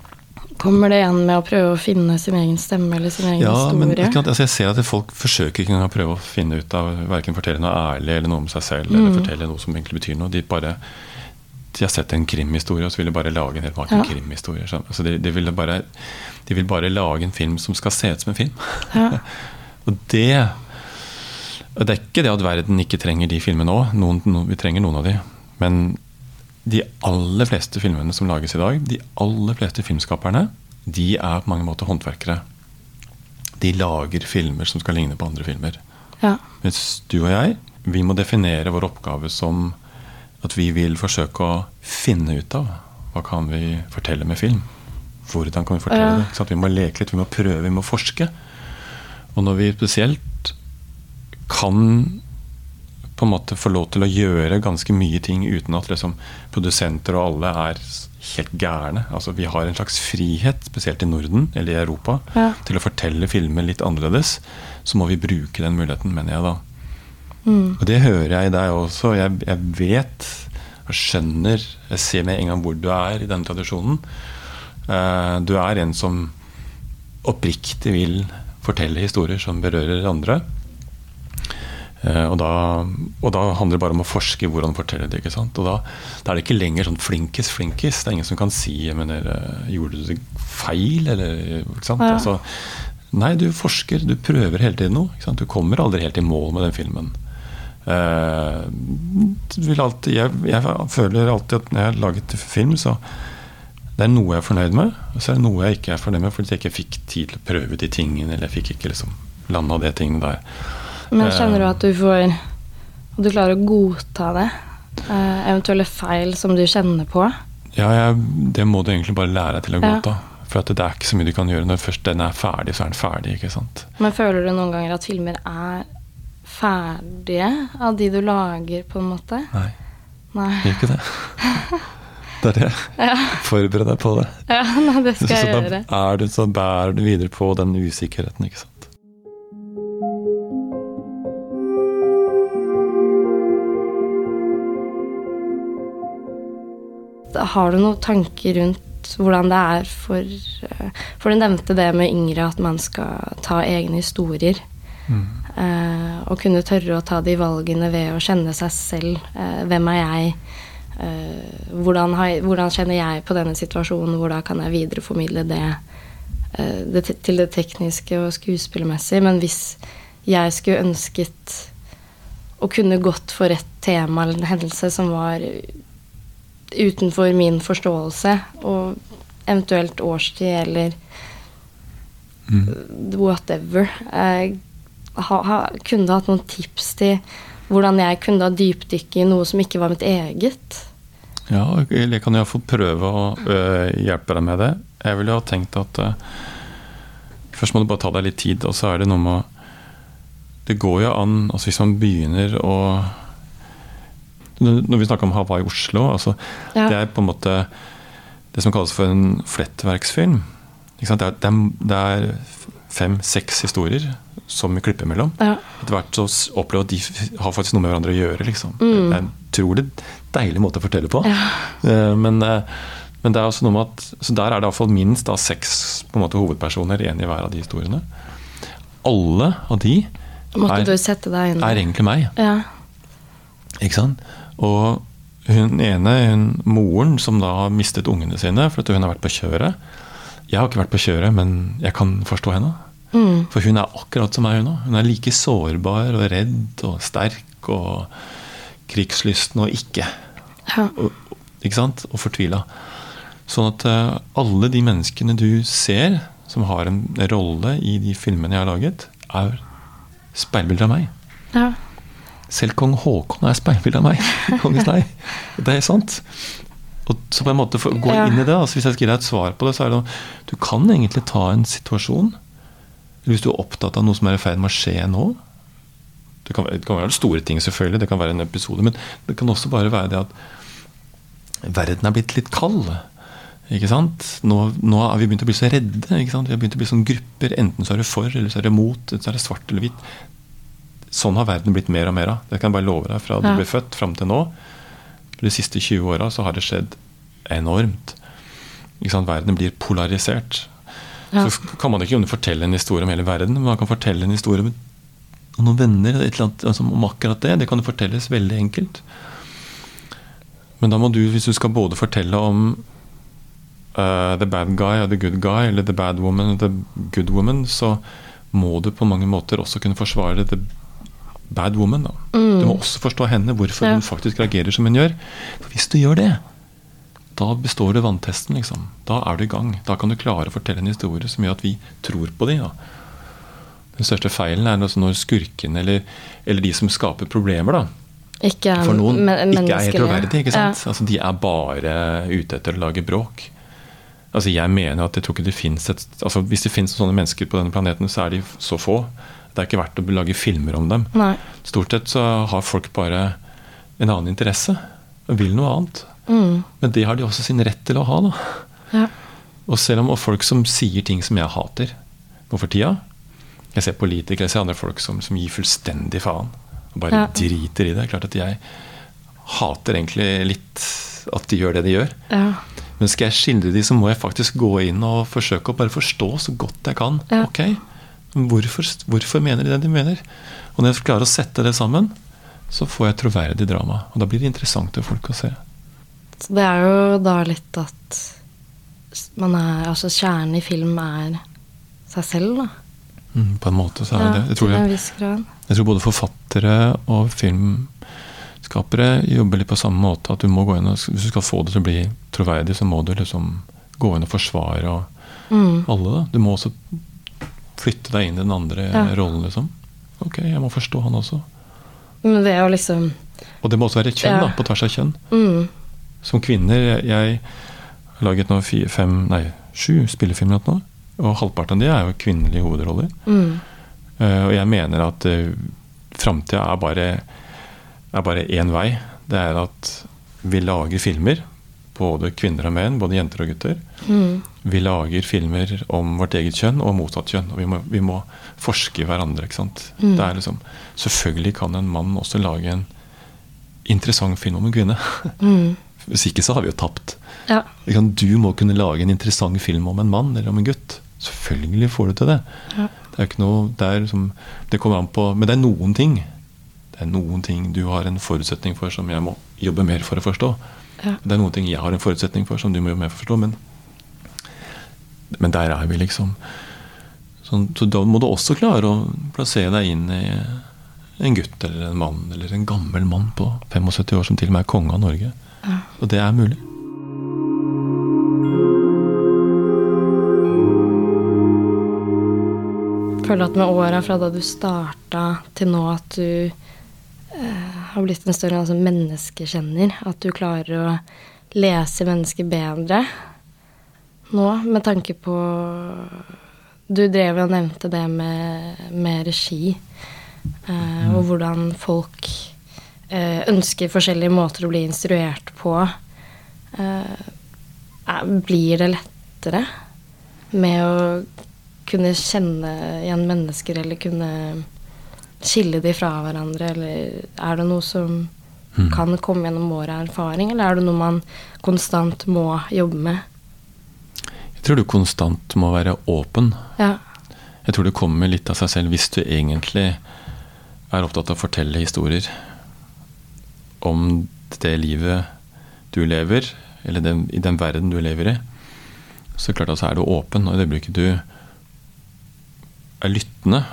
Kommer det igjen med å prøve å finne sin egen stemme eller sin egen Ja, historie? sant, altså jeg ser at folk forsøker ikke engang å prøve å finne ut av Verken fortelle noe ærlig eller noe om seg selv, eller Mm. fortelle noe som egentlig betyr noe. De bare de har sett en krimhistorie, og så vil de bare lage en helt vaken Ja. krimhistorie. så- Altså de, de, vil bare, de vil bare lage en film som skal se ut som en film. Ja. [laughs] Og det og Det er ikke det at verden ikke trenger de filmene òg. Vi trenger noen av de. Men de aller fleste filmene som lages i dag, de aller fleste filmskaperne, de er på mange måter håndverkere. De lager filmer som skal ligne på andre filmer. Ja. Mens du og jeg, vi må definere vår oppgave som at vi vil forsøke å finne ut av hva kan vi fortelle med film. Hvordan kan vi fortelle Ja. det? Vi må leke litt, vi må prøve, vi må forske. Og når vi spesielt kan på en måte få lov til å gjøre ganske mye ting uten at liksom, produsenter og alle er helt gærne. Altså, vi har en slags frihet, spesielt i Norden eller i Europa, Ja. til å fortelle filmer litt annerledes. Så må vi bruke den muligheten, mener jeg da. Mm. Og det hører jeg i deg også. Jeg, jeg vet og skjønner Jeg ser med en gang hvor du er i denne tradisjonen. Uh, du er en som oppriktig vil fortelle historier som berører andre. Eh, og, da, og da handler det bare om å forske hvordan fortelle det. ikke sant? Og da, da er det ikke lenger sånn flinkis, flinkis. Det er ingen som kan si jeg mener, eh, Gjorde du det feil, eller ikke sant? Ja. Altså, nei, du forsker, du prøver hele tiden noe. Ikke sant? Du kommer aldri helt i mål med den filmen. Uh, alltid, jeg, jeg føler alltid at når jeg har laget film, så det er noe jeg er fornøyd med, og så er det noe jeg ikke er fornøyd med fordi jeg ikke fikk tid til å prøve de tingene, eller jeg fikk ikke liksom landa de tingene der. Men kjenner du at du får At du klarer å godta det? Eh, eventuelle feil som du kjenner på? Ja, jeg, det må du egentlig bare lære deg til å Ja. godta. For at det er ikke så mye du kan gjøre. Når først den er ferdig, så er den ferdig. ikke sant? Men føler du noen ganger at filmer er ferdige av de du lager, på en måte? Nei, Nei. gjør ikke det. [laughs] Det er det. Forbered deg på det. Ja, nei, det skal jeg så gjøre. da er du, så bærer du videre på den usikkerheten, ikke sant. Har du noen tanker rundt hvordan det er for eh, For du nevnte det med yngre, at man skal ta egne historier. Eh, og kunne tørre å ta de valgene ved å kjenne seg selv. Eh, hvem er jeg? Hvordan, jeg- hvordan kjenner jeg på denne situasjonen? Hvordan kan jeg videreformidle det, det til det tekniske og skuespillermessige? Men hvis jeg skulle ønsket å kunne gått for et tema eller en hendelse som var utenfor min forståelse, og eventuelt årstid eller whatever. Jeg ha, ha, kunne hatt noen tips til hvordan jeg kunne ha dypdykke i noe som ikke var mitt eget? Ja, eller jeg kan iallfall prøve å øh, hjelpe deg med det. Jeg ville ha tenkt at øh, Først må du bare ta deg litt tid, og så er det noe med å Det går jo an altså Hvis man begynner å Når vi snakker om Hawaii Oslo, altså, Ja. det er på en måte det som kalles for en flettverksfilm. Det er, det er, fem-seks historier som vi klipper mellom. Ja. Etter hvert så opplever at de har faktisk noe med hverandre å gjøre. Liksom. Det er en utrolig deilig måte å fortelle på. Ja. Men, eh, men det er også noe med at Så der er det iallfall minst da, seks på en måte, hovedpersoner, én i hver av de historiene. Alle av de Måtte er, er egentlig meg. Ja. Ikke sant? Og hun ene, hun, moren som da har mistet ungene sine fordi hun har vært på kjøret Jeg har ikke vært på kjøret, men jeg kan forstå henne. Mm. For hun er akkurat som meg, hun òg. Hun er like sårbar og redd og sterk og krigslysten og ikke. Ja. Og, ikke sant? Og fortvila. Sånn at uh, alle de menneskene du ser som har en rolle i de filmene jeg har laget, er speilbilder av meg. ja. Selv kong Haakon er speilbilde av meg. [laughs] Kongens nei. Det er sant. Og så på en måte gå Ja. inn i det, altså Hvis jeg skal gi deg et svar på det, så er det noe Du kan egentlig ta en situasjon Hvis du er opptatt av noe som er i ferd med å skje nå Det kan, det kan være store ting, selvfølgelig. Det kan være en episode. Men det kan også bare være det at verden er blitt litt kald. Ikke sant? Nå, nå har vi begynt å bli så redde. Ikke sant? Vi har begynt å bli sånn grupper. Enten så er det for, eller så er det mot. Enten så er det svart eller hvitt. Sånn har verden blitt mer og mer av. Det kan jeg bare love deg. Fra du Ja. ble født fram til nå, de siste 20 åra, så har det skjedd enormt. Verden blir polarisert. Ja. Så kan man ikke fortelle en historie om hele verden, men man kan fortelle en historie om noen venner annet, altså om akkurat det. Det kan fortelles veldig enkelt. Men da må du, hvis du skal både fortelle om uh, the bad guy og the good guy, eller the bad woman og the good woman, så må du på mange måter også kunne forsvare the bad woman. Da. Du må også forstå henne, hvorfor Ja. hun faktisk reagerer som hun gjør. For hvis du gjør det, da består du vanntesten. liksom. Da er du i gang. Da kan du klare å fortelle en historie som gjør at vi tror på dem. Den største feilen er altså når skurken eller, eller de som skaper problemer, da, Ikke for noen men- ikke er helt troverdige. ikke sant? Ja. Altså, de er bare ute etter å lage bråk. Altså, jeg mener at jeg tror ikke det finnes et, altså, Hvis det finnes sånne mennesker på denne planeten, så er de så få. Det er ikke verdt å lage filmer om dem. Nei. Stort sett så har folk bare en annen interesse og vil noe annet. Mm. Men det har de også sin rett til å ha. da. Ja. Og selv om og folk som sier ting som jeg hater nå for tida Jeg ser politikere, jeg ser andre folk som, som gir fullstendig faen. Og bare Ja. driter i det. Klart at jeg hater egentlig litt at de gjør det de gjør. Ja. Men skal jeg skildre de, så må jeg faktisk gå inn og forsøke å bare forstå så godt jeg kan. Ja. Ok, hvorfor, hvorfor mener de det de mener? Og når jeg klarer å sette det sammen, så får jeg troverdig drama. Og da blir det interessant for folk å se. Så det er jo da litt at man er Altså kjernen i film er seg selv, da. Mm, på en måte så er det det. Jeg tror, jeg, jeg tror både forfattere og filmskapere jobber litt på samme måte. At du må gå inn og, Hvis du skal få det til å bli troverdig, så må du liksom gå inn og forsvare og Mm. alle. da. Du må også flytte deg inn i den andre Ja. rollen, liksom. Ok, jeg må forstå han også. Men det er jo liksom Og det må også være kjønn, Ja. da, på tvers av kjønn. mm, Som kvinner Jeg, har laget nå fire, fem, nei, sju spillefilmer nå, og halvparten av de er jo kvinnelige hovedroller. mm, Uh, og jeg mener at uh, framtida er bare er bare én vei. Det er at vi lager filmer, både kvinner og menn, både jenter og gutter. mm, Vi lager filmer om vårt eget kjønn og motsatt kjønn. Og vi må, vi må forske i hverandre. ikke sant? Mm. Det er liksom, selvfølgelig kan en mann også lage en interessant film om en kvinne. mm. [laughs] Hvis ikke så har vi jo tapt. Ja. Du må kunne lage en interessant film om en mann eller om en gutt. Selvfølgelig får du til det. Ja. Det er ikke noe, det, er liksom, det kommer an på Men det er noen ting Det er noen ting du har en forutsetning for som jeg må jobbe mer for å forstå. Ja. Det er noen ting jeg har en forutsetning for som du må jo for forstå. Men, men der er vi, liksom. Så, så da må du også klare å plassere deg inn i en gutt eller en mann eller en gammel mann på 75 år som til og med er konge av Norge. Og det er mulig. Føler at med åra fra da du starta til nå at du eh, har blitt en større altså, menneskekjenner, at du klarer å lese mennesker bedre nå, med tanke på Du drev og nevnte det med, med regi, eh, og hvordan folk eh, ønsker forskjellige måter å bli instruert på. Eh, blir det lettere med å kunne kjenne igjen mennesker, eller kunne skille de fra hverandre, eller er det noe som Mm. kan komme gjennom året av erfaring, eller er det noe man konstant må jobbe med? Jeg tror du konstant må være åpen. Ja. Jeg tror det kommer litt av seg selv hvis du egentlig er opptatt av å fortelle historier om det livet du lever, eller den, i den verden du lever i. Så klart at så er du åpen, og i det øyeblikket du er lyttende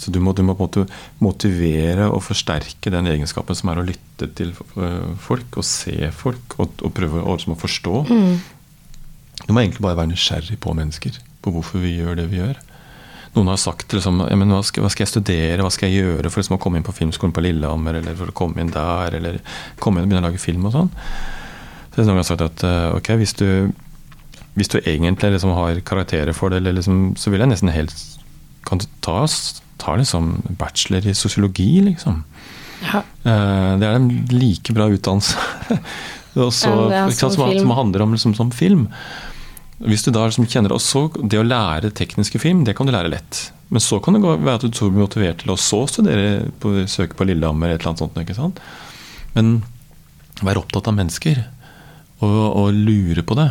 så du må, du må på en måte motivere og forsterke den egenskapen som er å lytte til øh, folk og se folk og, og prøve å, liksom å forstå. Du må egentlig bare være nysgjerrig på mennesker. På hvorfor vi gjør det vi gjør. Noen har sagt liksom, ja, hva, skal, hva skal jeg studere, hva skal jeg gjøre for liksom, å komme inn på filmskolen på Lillehammer, eller for å komme inn der, eller komme inn og begynne å lage film og sånn. Så noen har sagt at eh, ok, hvis du, hvis du egentlig liksom har karakterer for det, eller liksom, så vil jeg nesten helt Kan du ta, ta liksom bachelor i sosiologi, liksom? ja. Eh, det er en like bra utdannelse. [laughs] også, Ja, ikke sant, som som, handler om liksom, som film. Hvis du da liksom kjenner Og så det å lære tekniske film, det kan du lære lett. Men så kan det være at du blir motivert til å så studere på, søke på Lillehammer et eller annet sånt. ikke sant? Men være opptatt av mennesker og, og lure på det.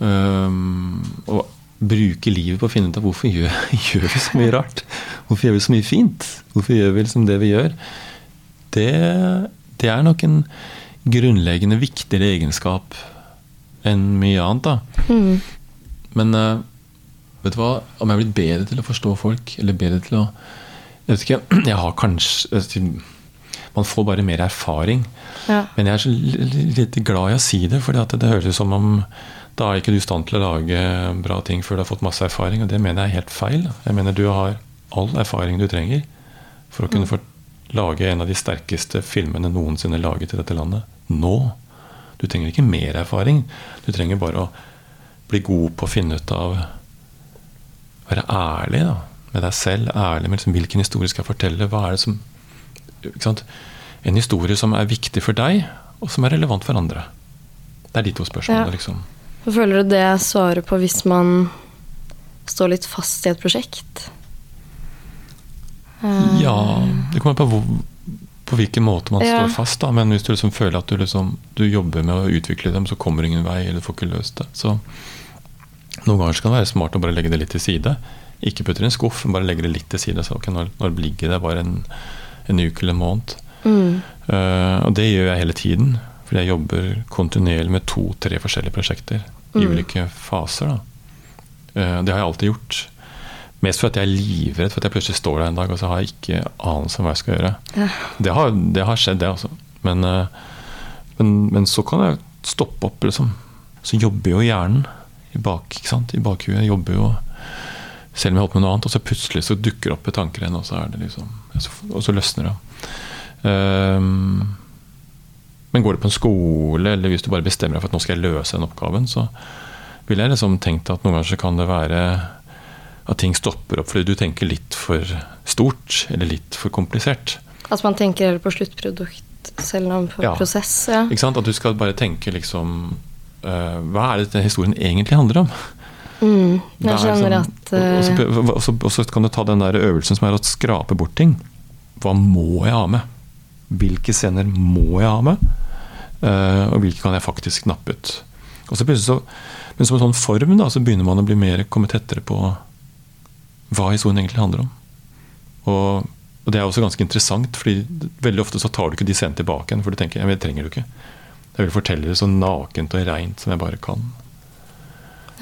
Um, og bruke livet på å finne ut av hvorfor gjør, [laughs] gjør vi så mye rart. Hvorfor gjør vi så mye fint? Hvorfor gjør vi liksom det vi gjør? Det, det er nok en grunnleggende viktigere egenskap enn mye annet. da. Mm. Men eh, vet du hva? Om jeg er blitt bedre til å forstå folk, eller bedre til å Jeg vet ikke, [clears throat] jeg har kanskje Man får bare mer erfaring. ja. Men jeg er så li- litt glad i å si det, for det høres ut som om da er ikke du i stand til å lage bra ting før du har fått masse erfaring, og det mener jeg er helt feil. Jeg mener du har all erfaring du trenger for å kunne få lage en av de sterkeste filmene noensinne laget i dette landet. Nå. Du trenger ikke mer erfaring. Du trenger bare å bli god på å finne ut av Være ærlig da, med deg selv. Ærlig med liksom, hvilken historie skal jeg fortelle. Hva er det som? En historie som er viktig for deg, og som er relevant for andre. Det er de to spørsmålene, Ja. liksom. Hva føler du det svarer på hvis man står litt fast i et prosjekt? Eh, Ja, det kommer på, hvor, på hvilken måte man Ja. står fast. da, Men hvis du liksom føler at du, liksom, du jobber med å utvikle dem, så kommer ingen vei, eller du får ikke løst det. Så noen ganger kan det være smart å bare legge det litt til side. Ikke putte det i en skuff, men bare legge det litt til side. Så okay, når, når ligger det bare en, en uke eller en måned? Mm. Uh, og det gjør jeg hele tiden. Fordi jeg jobber kontinuerlig med to-tre forskjellige prosjekter i Mm. ulike faser. Da. Eh, det har jeg alltid gjort. Mest for at jeg er livredd for at jeg plutselig står der en dag og så har jeg ikke anelse om hva jeg skal gjøre. Ja. Det, har, det har skjedd, det, også. Men, eh, men, men så kan jeg stoppe opp, liksom. Så jobber jo hjernen i, bak, i bakhuet. Jobber jo selv om jeg holder på med noe annet, og så plutselig så dukker det opp et tanker igjen, og så er det liksom Og så løsner det. Ehm, men går du på en skole, eller hvis du bare bestemmer deg for at nå skal jeg løse den oppgaven, så ville jeg liksom tenkt at noen ganger så kan det være at ting stopper opp fordi du tenker litt for stort, eller litt for komplisert. At man tenker heller på sluttprodukt selv om på Ja. prosess. Ja. Ikke sant? At du skal bare tenke liksom uh, Hva er det denne historien egentlig handler om? Mm. Jeg skjønner det at uh... og, og, så, eh, og, så, og så kan du ta den der øvelsen som er å skrape bort ting. Hva må jeg ha med? Hvilke scener må jeg ha med? Eh, og hvilke kan jeg faktisk nappe ut? Og så plutselig så, men som en sånn form da, så begynner man å bli mer komme tettere på hva historien egentlig handler om. Og, og det er også ganske interessant, fordi veldig ofte så tar du ikke de scenene tilbake igjen, for du tenker ja, men det trenger du ikke. Jeg vil fortelle det så nakent og reint som jeg bare kan.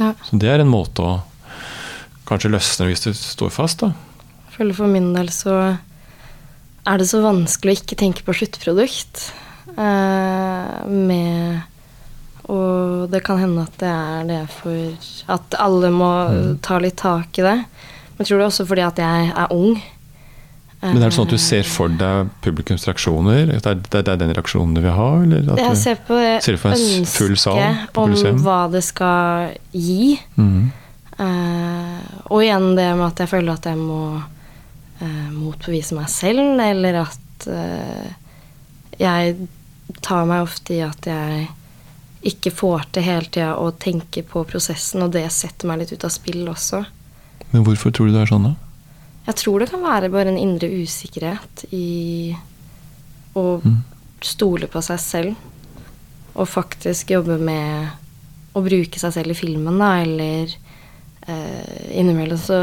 ja. Så det er en måte å kanskje løsne hvis det står fast, da. Jeg føler for min del så er det så vanskelig å ikke tenke på sluttprodukt. Eh, med Og det kan hende at det er det for At alle må ta litt tak i det. Men jeg tror det er også fordi at jeg er ung. Men er det sånn at du ser for deg publikums reaksjoner? Det er, det er den reaksjonen du vil ha? Eller at Jeg ser på det Ser for full sal om hva det skal gi. Mm. Eh, og igjen det med at jeg føler at jeg må eh, motbevise meg selv, eller at eh, jeg tar meg ofte i at jeg ikke får til hele tida å tenke på prosessen, og det setter meg litt ut av spill også. Men hvorfor tror du det er sånn, da? Jeg tror det kan være bare en indre usikkerhet i å Mm. stole på seg selv. Og faktisk jobbe med å bruke seg selv i filmen, da, eller eh, Innimellom så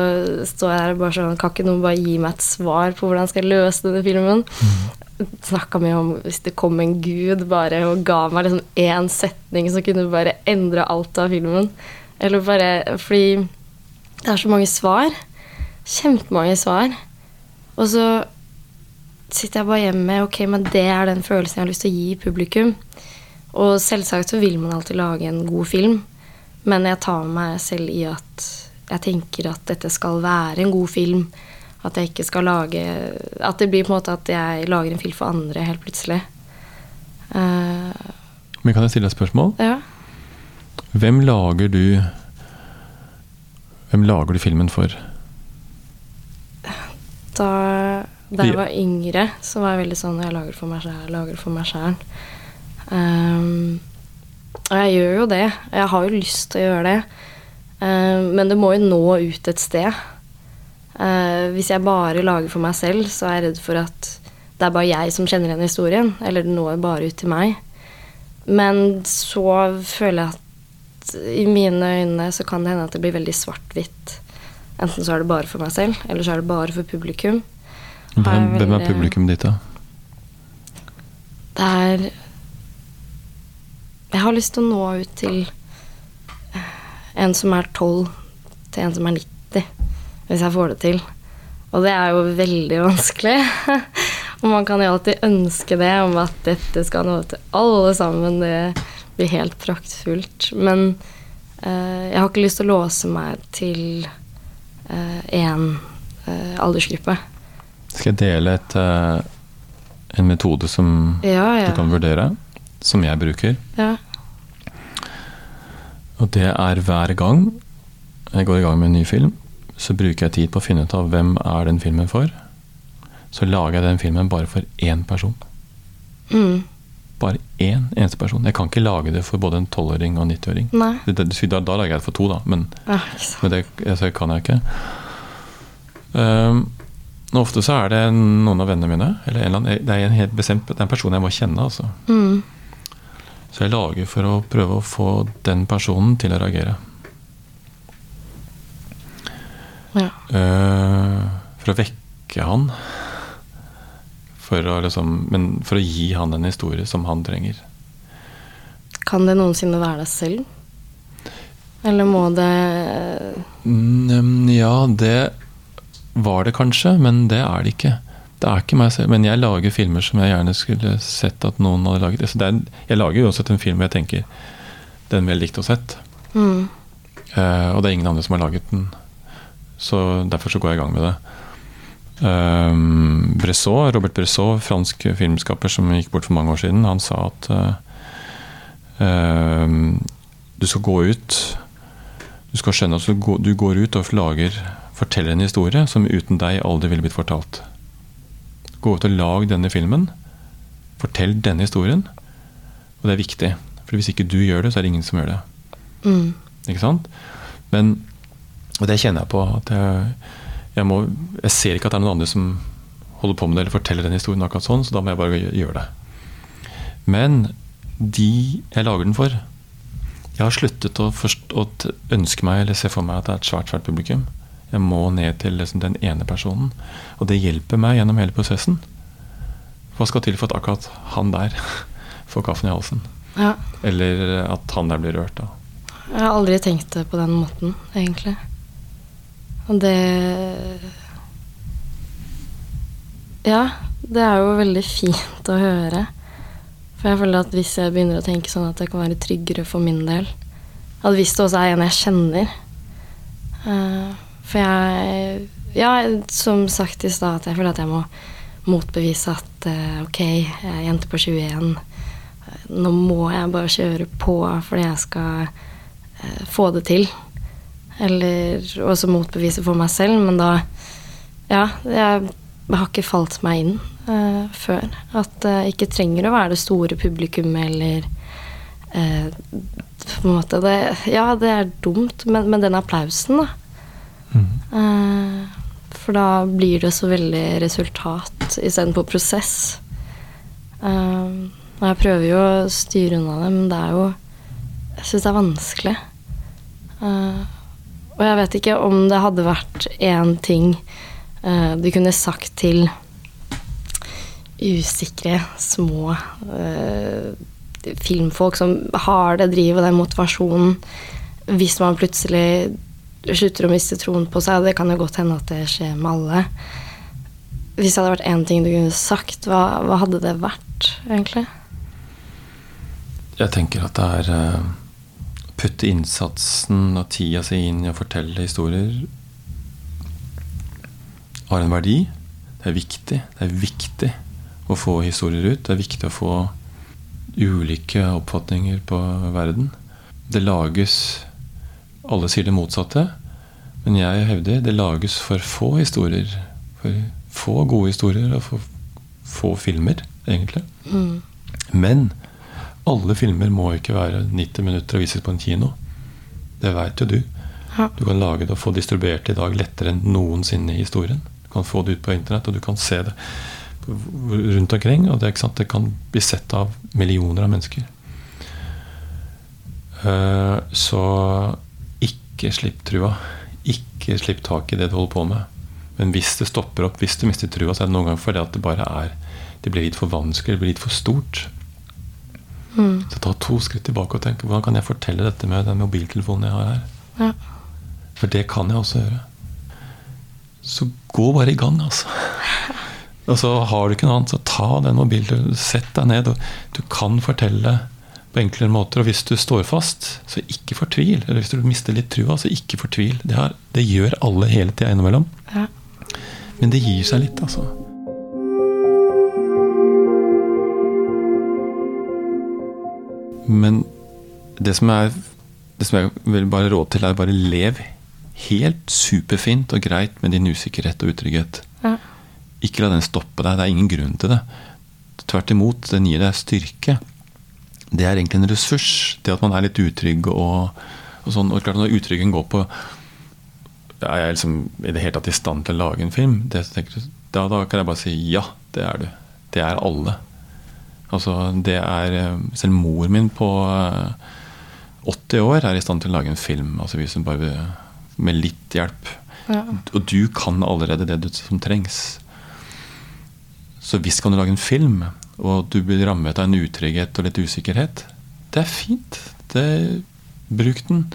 står jeg der og bare sånn Kan ikke noen bare gi meg et svar på hvordan jeg skal løse denne filmen? Snakka mye om hvis det kom en gud bare og ga meg liksom én setning som kunne bare endre alt av filmen. Eller bare Fordi det er så mange svar. Kjempemange svar. Og så sitter jeg bare hjemme ok, men det er den følelsen jeg har lyst til å gi publikum. Og selvsagt så vil man alltid lage en god film, men jeg tar meg selv i at jeg tenker at dette skal være en god film. At jeg ikke skal lage At det blir på en måte at jeg lager en film for andre helt plutselig. Uh, Men kan jeg stille deg et spørsmål? ja. Hvem lager du Hvem lager du filmen for? Da, da jeg var yngre, så var jeg veldig sånn Jeg lager det for meg sjæl, lager det for meg sjæl. Um, og jeg gjør jo det. Jeg har jo lyst til å gjøre det. Um, men det må jo nå ut et sted. Uh, hvis jeg bare lager for meg selv, så er jeg redd for at det er bare jeg som kjenner igjen historien. Eller det når bare ut til meg. Men så føler jeg at i mine øyne så kan det hende at det blir veldig svart-hvitt. Enten så er det bare for meg selv, eller så er det bare for publikum. Hvem, hvem er publikum ditt, da? Det er Jeg har lyst til å nå ut til en som er 12, til en som er 90. Hvis jeg får det til. Og det er jo veldig vanskelig. [laughs] Og man kan jo alltid ønske det, om at dette skal nå til alle sammen. Det blir helt praktfullt. Men eh, jeg har ikke lyst til å låse meg til én eh, aldersgruppe. Skal jeg dele et, eh, en metode som Ja, ja. du kan vurdere? Som jeg bruker. ja. Og det er hver gang jeg går i gang med en ny film, så bruker jeg tid på å finne ut av hvem er den filmen for. Så lager jeg den filmen bare for én person. Mm. Bare én eneste person. Jeg kan ikke lage det for både en tolvåring og en 90-åring. Nei. Det- det- Da, da lager jeg det for to, da, men, Ja, men det altså, kan jeg ikke. Um, ofte så er det noen av vennene mine. Eller en, eller annen- det er en helt bestemt Det er en person jeg må kjenne. altså. Mm. Så jeg lager for å prøve å få den personen til å reagere. Ja. Uh, for å vekke han. For å liksom, men for å gi han en historie som han trenger. Kan det noensinne være deg selv? Eller må det Mm, ja, det var det kanskje, men det er det ikke. Det er ikke meg selv. Men jeg lager filmer som jeg gjerne skulle sett at noen hadde laget. Altså, er, jeg lager også en film jeg tenker den ville jeg likt å sett. mm, Uh, og det er ingen andre som har laget den. Så derfor så går jeg i gang med det. Um, Bressot, Robert Bressot, fransk filmskaper som gikk bort for mange år siden, han sa at uh, ehm, du skal gå ut Du skal skjønne at du går ut og lager forteller en historie som uten deg aldri ville blitt fortalt. Gå ut og lag denne filmen. Fortell denne historien. Og det er viktig. For hvis ikke du gjør det, så er det ingen som gjør det. mm, Ikke sant? Men Og det kjenner jeg på. At jeg, jeg, må, jeg ser ikke at det er noen andre som holder på med det eller forteller den historien akkurat sånn, så da må jeg bare gjøre det. Men de jeg lager den for Jeg har sluttet å, forst- å ønske meg eller se for meg at det er et svært, svært publikum. Jeg må ned til liksom den ene personen. Og det hjelper meg gjennom hele prosessen. Hva skal til for at akkurat han der [laughs] får kaffen i halsen? ja. Eller at han der blir rørt. da. Jeg har aldri tenkt det på den måten, egentlig. Og det Ja, det er jo veldig fint å høre. For jeg føler at hvis jeg begynner å tenke sånn at det kan være tryggere for min del At hvis det også er en jeg kjenner eh, For jeg Ja, som sagt i stad, at jeg føler at jeg må motbevise at eh, ok, jeg er jente på 21. Nå må jeg bare kjøre på fordi jeg skal eh, få det til. Eller også motbevise for meg selv, men da Ja, jeg har ikke falt meg inn uh, før. At det ikke trenger å være det store publikummet eller uh, På en måte det, Ja, det er dumt, men, men den applausen, da. Eh, for da blir det så veldig resultat istedenfor prosess. Eh, og jeg prøver jo å styre unna det, men det er jo Jeg syns det er vanskelig. Eh, og jeg vet ikke om det hadde vært én ting du kunne sagt til usikre, små filmfolk som har det drivet og den motivasjonen, hvis man plutselig slutter å miste troen på seg, det kan jo godt hende at det skjer med alle Hvis det hadde vært én ting du kunne sagt, hva, hva hadde det vært, egentlig? Jeg tenker at det er å putte innsatsen og tida si inn i å fortelle historier har en verdi. Det er viktig. Det er viktig å få historier ut. Det er viktig å få ulike oppfatninger på verden. Det lages Alle sier det motsatte, men jeg hevder det lages for få historier. For få gode historier og for få filmer, egentlig. Mm. Men alle filmer må ikke være 90 minutter og vises på en kino. Det veit jo du. Ja. Du kan lage det og få distribuert det i dag lettere enn noensinne i historien. Du kan få det ut på internett, og du kan se det rundt omkring. Og det, det kan bli sett av millioner av mennesker. Uh, Så ikke slipp trua. Ikke slipp tak i det du holder på med. Men hvis det stopper opp, hvis du mister trua, så er det noen ganger fordi at det bare er Det blir litt for vanskelig, det blir litt for stort. Mm. Så ta to skritt tilbake og tenk hvordan kan jeg fortelle dette med den mobiltelefonen jeg har her. Ja. For det kan jeg også gjøre. Så gå bare i gang, altså. Og så har du ikke noe annet, så ta den mobilen, sett deg ned. og Du kan fortelle på enklere måter. Og hvis du står fast, så ikke fortvil. Eller hvis du mister litt trua, så ikke fortvil. Det, her, det gjør alle hele tida innimellom. Ja. Men det gir seg litt, altså. Men det som er Det som jeg vil bare råde til, er bare lev helt superfint og greit med din usikkerhet og utrygghet. Ja. Ikke la den stoppe deg. Det er ingen grunn til det. Tvert imot, den gir deg styrke. Det er egentlig en ressurs, det at man er litt utrygg og, og sånn. Og klart når utryggen går på Er jeg liksom i det hele tatt i stand til å lage en film? Det, da, da kan jeg bare si ja, det er du. Det er alle. Altså, det er eh, Selv mor min på eh, 80 år er i stand til å lage en film. Altså hvis hun bare med litt hjelp. Ja. Og du kan allerede det du, som trengs. Så visst kan du lage en film, og du blir rammet av en utrygghet og litt usikkerhet. Det er fint. Det, bruk den.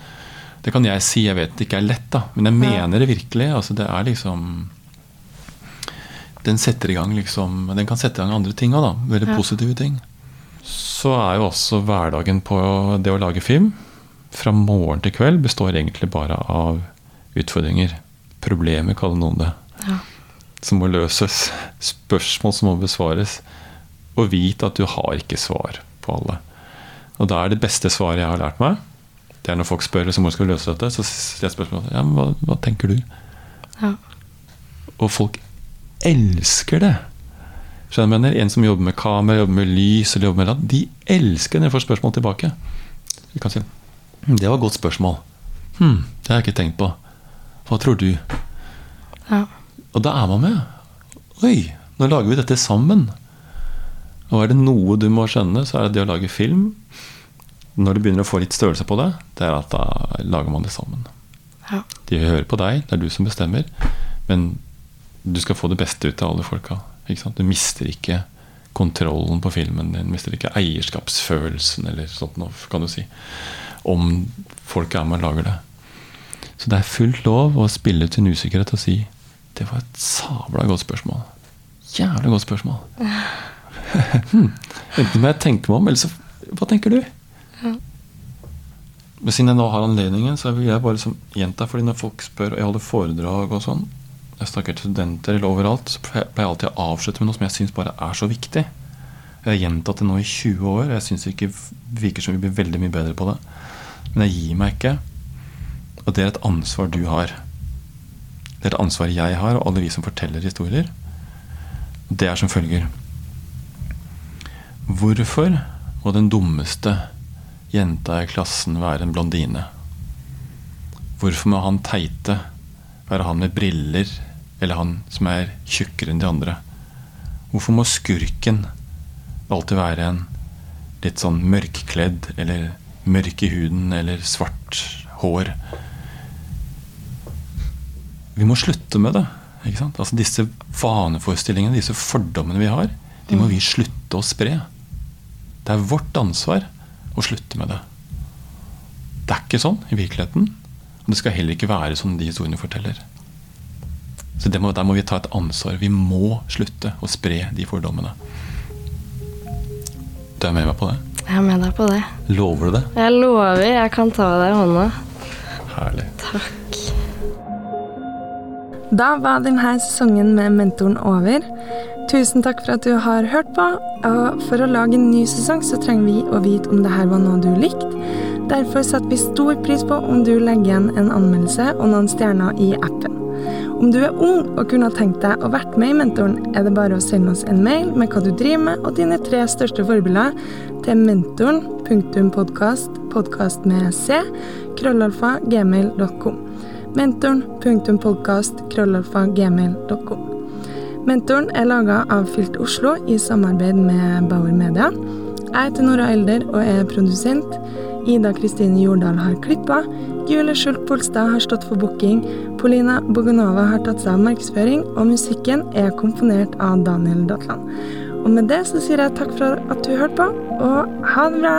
Det kan jeg si, jeg vet det ikke er lett, da. Men jeg mener det virkelig. Altså, det er liksom Den setter i gang liksom Den kan sette i gang andre ting òg, da. Veldig Ja. positive ting. Så er jo også hverdagen på det å lage film fra morgen til kveld består egentlig bare av utfordringer. Problemer, kaller noen det. Ja. Som må løses. Spørsmål som må besvares. Og vite at du har ikke svar på alle. Og da er det beste svaret jeg har lært meg, det er når folk spør hvordan skal vi løse dette, så stiller jeg spørsmålet ja, hva, hva tenker du? Ja. Og folk elsker det. Skjønner jeg mener? En som jobber med kamera, jobber med lys, eller jobber med land, de elsker når jeg får spørsmål tilbake. Vi kan si «Hm, det var et godt spørsmål. Hm, det har jeg ikke tenkt på. Hva tror du? Ja. Og da er man med. Oi, nå lager vi dette sammen. Og er det noe du må skjønne, så er det det å lage film. Når du begynner å få litt størrelse på det, det er at da lager man det sammen. Ja. De hører på deg, det er du som bestemmer. Men du skal få det beste ut av alle folka. Du mister ikke kontrollen på filmen din. Mister ikke eierskapsfølelsen, eller sånt noe, kan du si. Om folk er med og lager det. Så det er fullt lov å spille ut sin usikkerhet og si det var et sabla godt spørsmål. Jævlig godt spørsmål. [laughs] hm. Enten må jeg tenke meg om, eller så Hva tenker du? Men siden jeg nå har anledningen, så vil jeg bare liksom gjenta. fordi når folk spør, og jeg holder foredrag og sånn, jeg snakker til studenter eller overalt, så pleier jeg alltid å avslutte med noe som jeg syns bare er så viktig. Jeg har gjentatt det nå i 20 år, og jeg syns det ikke virker som vi blir veldig mye bedre på det. Men jeg gir meg ikke. Og det er et ansvar du har. Det er et ansvar jeg har, og alle vi som forteller historier. Det er som følger. Hvorfor må den dummeste jenta i klassen være en blondine? Hvorfor må han teite være han med briller, eller han som er tjukkere enn de andre? Hvorfor må skurken alltid være en litt sånn mørkkledd, eller mørk i huden, eller svart hår? Vi må slutte med det. Ikke sant? Altså Disse vaneforestillingene, disse fordommene vi har, de må vi slutte å spre. Det er vårt ansvar å slutte med det. Det er ikke sånn i virkeligheten. Og det skal heller ikke være sånn de historiene forteller. Så må, Der må vi ta et ansvar. Vi må slutte å spre de fordommene. Du er med meg på det? Jeg er med deg på det. Lover du det? Jeg lover, jeg kan ta deg i hånda. Herlig. Takk. Da var denne sesongen med Mentoren over. Tusen takk for at du har hørt på. Og for å lage en ny sesong så trenger vi å vite om det her var noe du likte. Derfor setter vi stor pris på om du legger igjen en anmeldelse og noen stjerner i appen. Om du er ung og kunne tenkt deg å vært med i Mentoren, er det bare å sende oss en mail med hva du driver med og dine tre største forbilder til mentoren.podkast, podkast med c, krøllalfa, gmail.com. Mentoren.podkast, krøllalfa, gmail.com. Mentoren er laga av Fylt Oslo i samarbeid med Bauer Media. Jeg heter Nora Elder og er produsent. Ida Kristine Jordal har klippa. Julie Skjult Polstad har stått for booking. Polina Bogunova har tatt seg av markedsføring, og musikken er komponert av Daniel Datland. Og med det så sier jeg takk for at du hørte på, og ha det bra!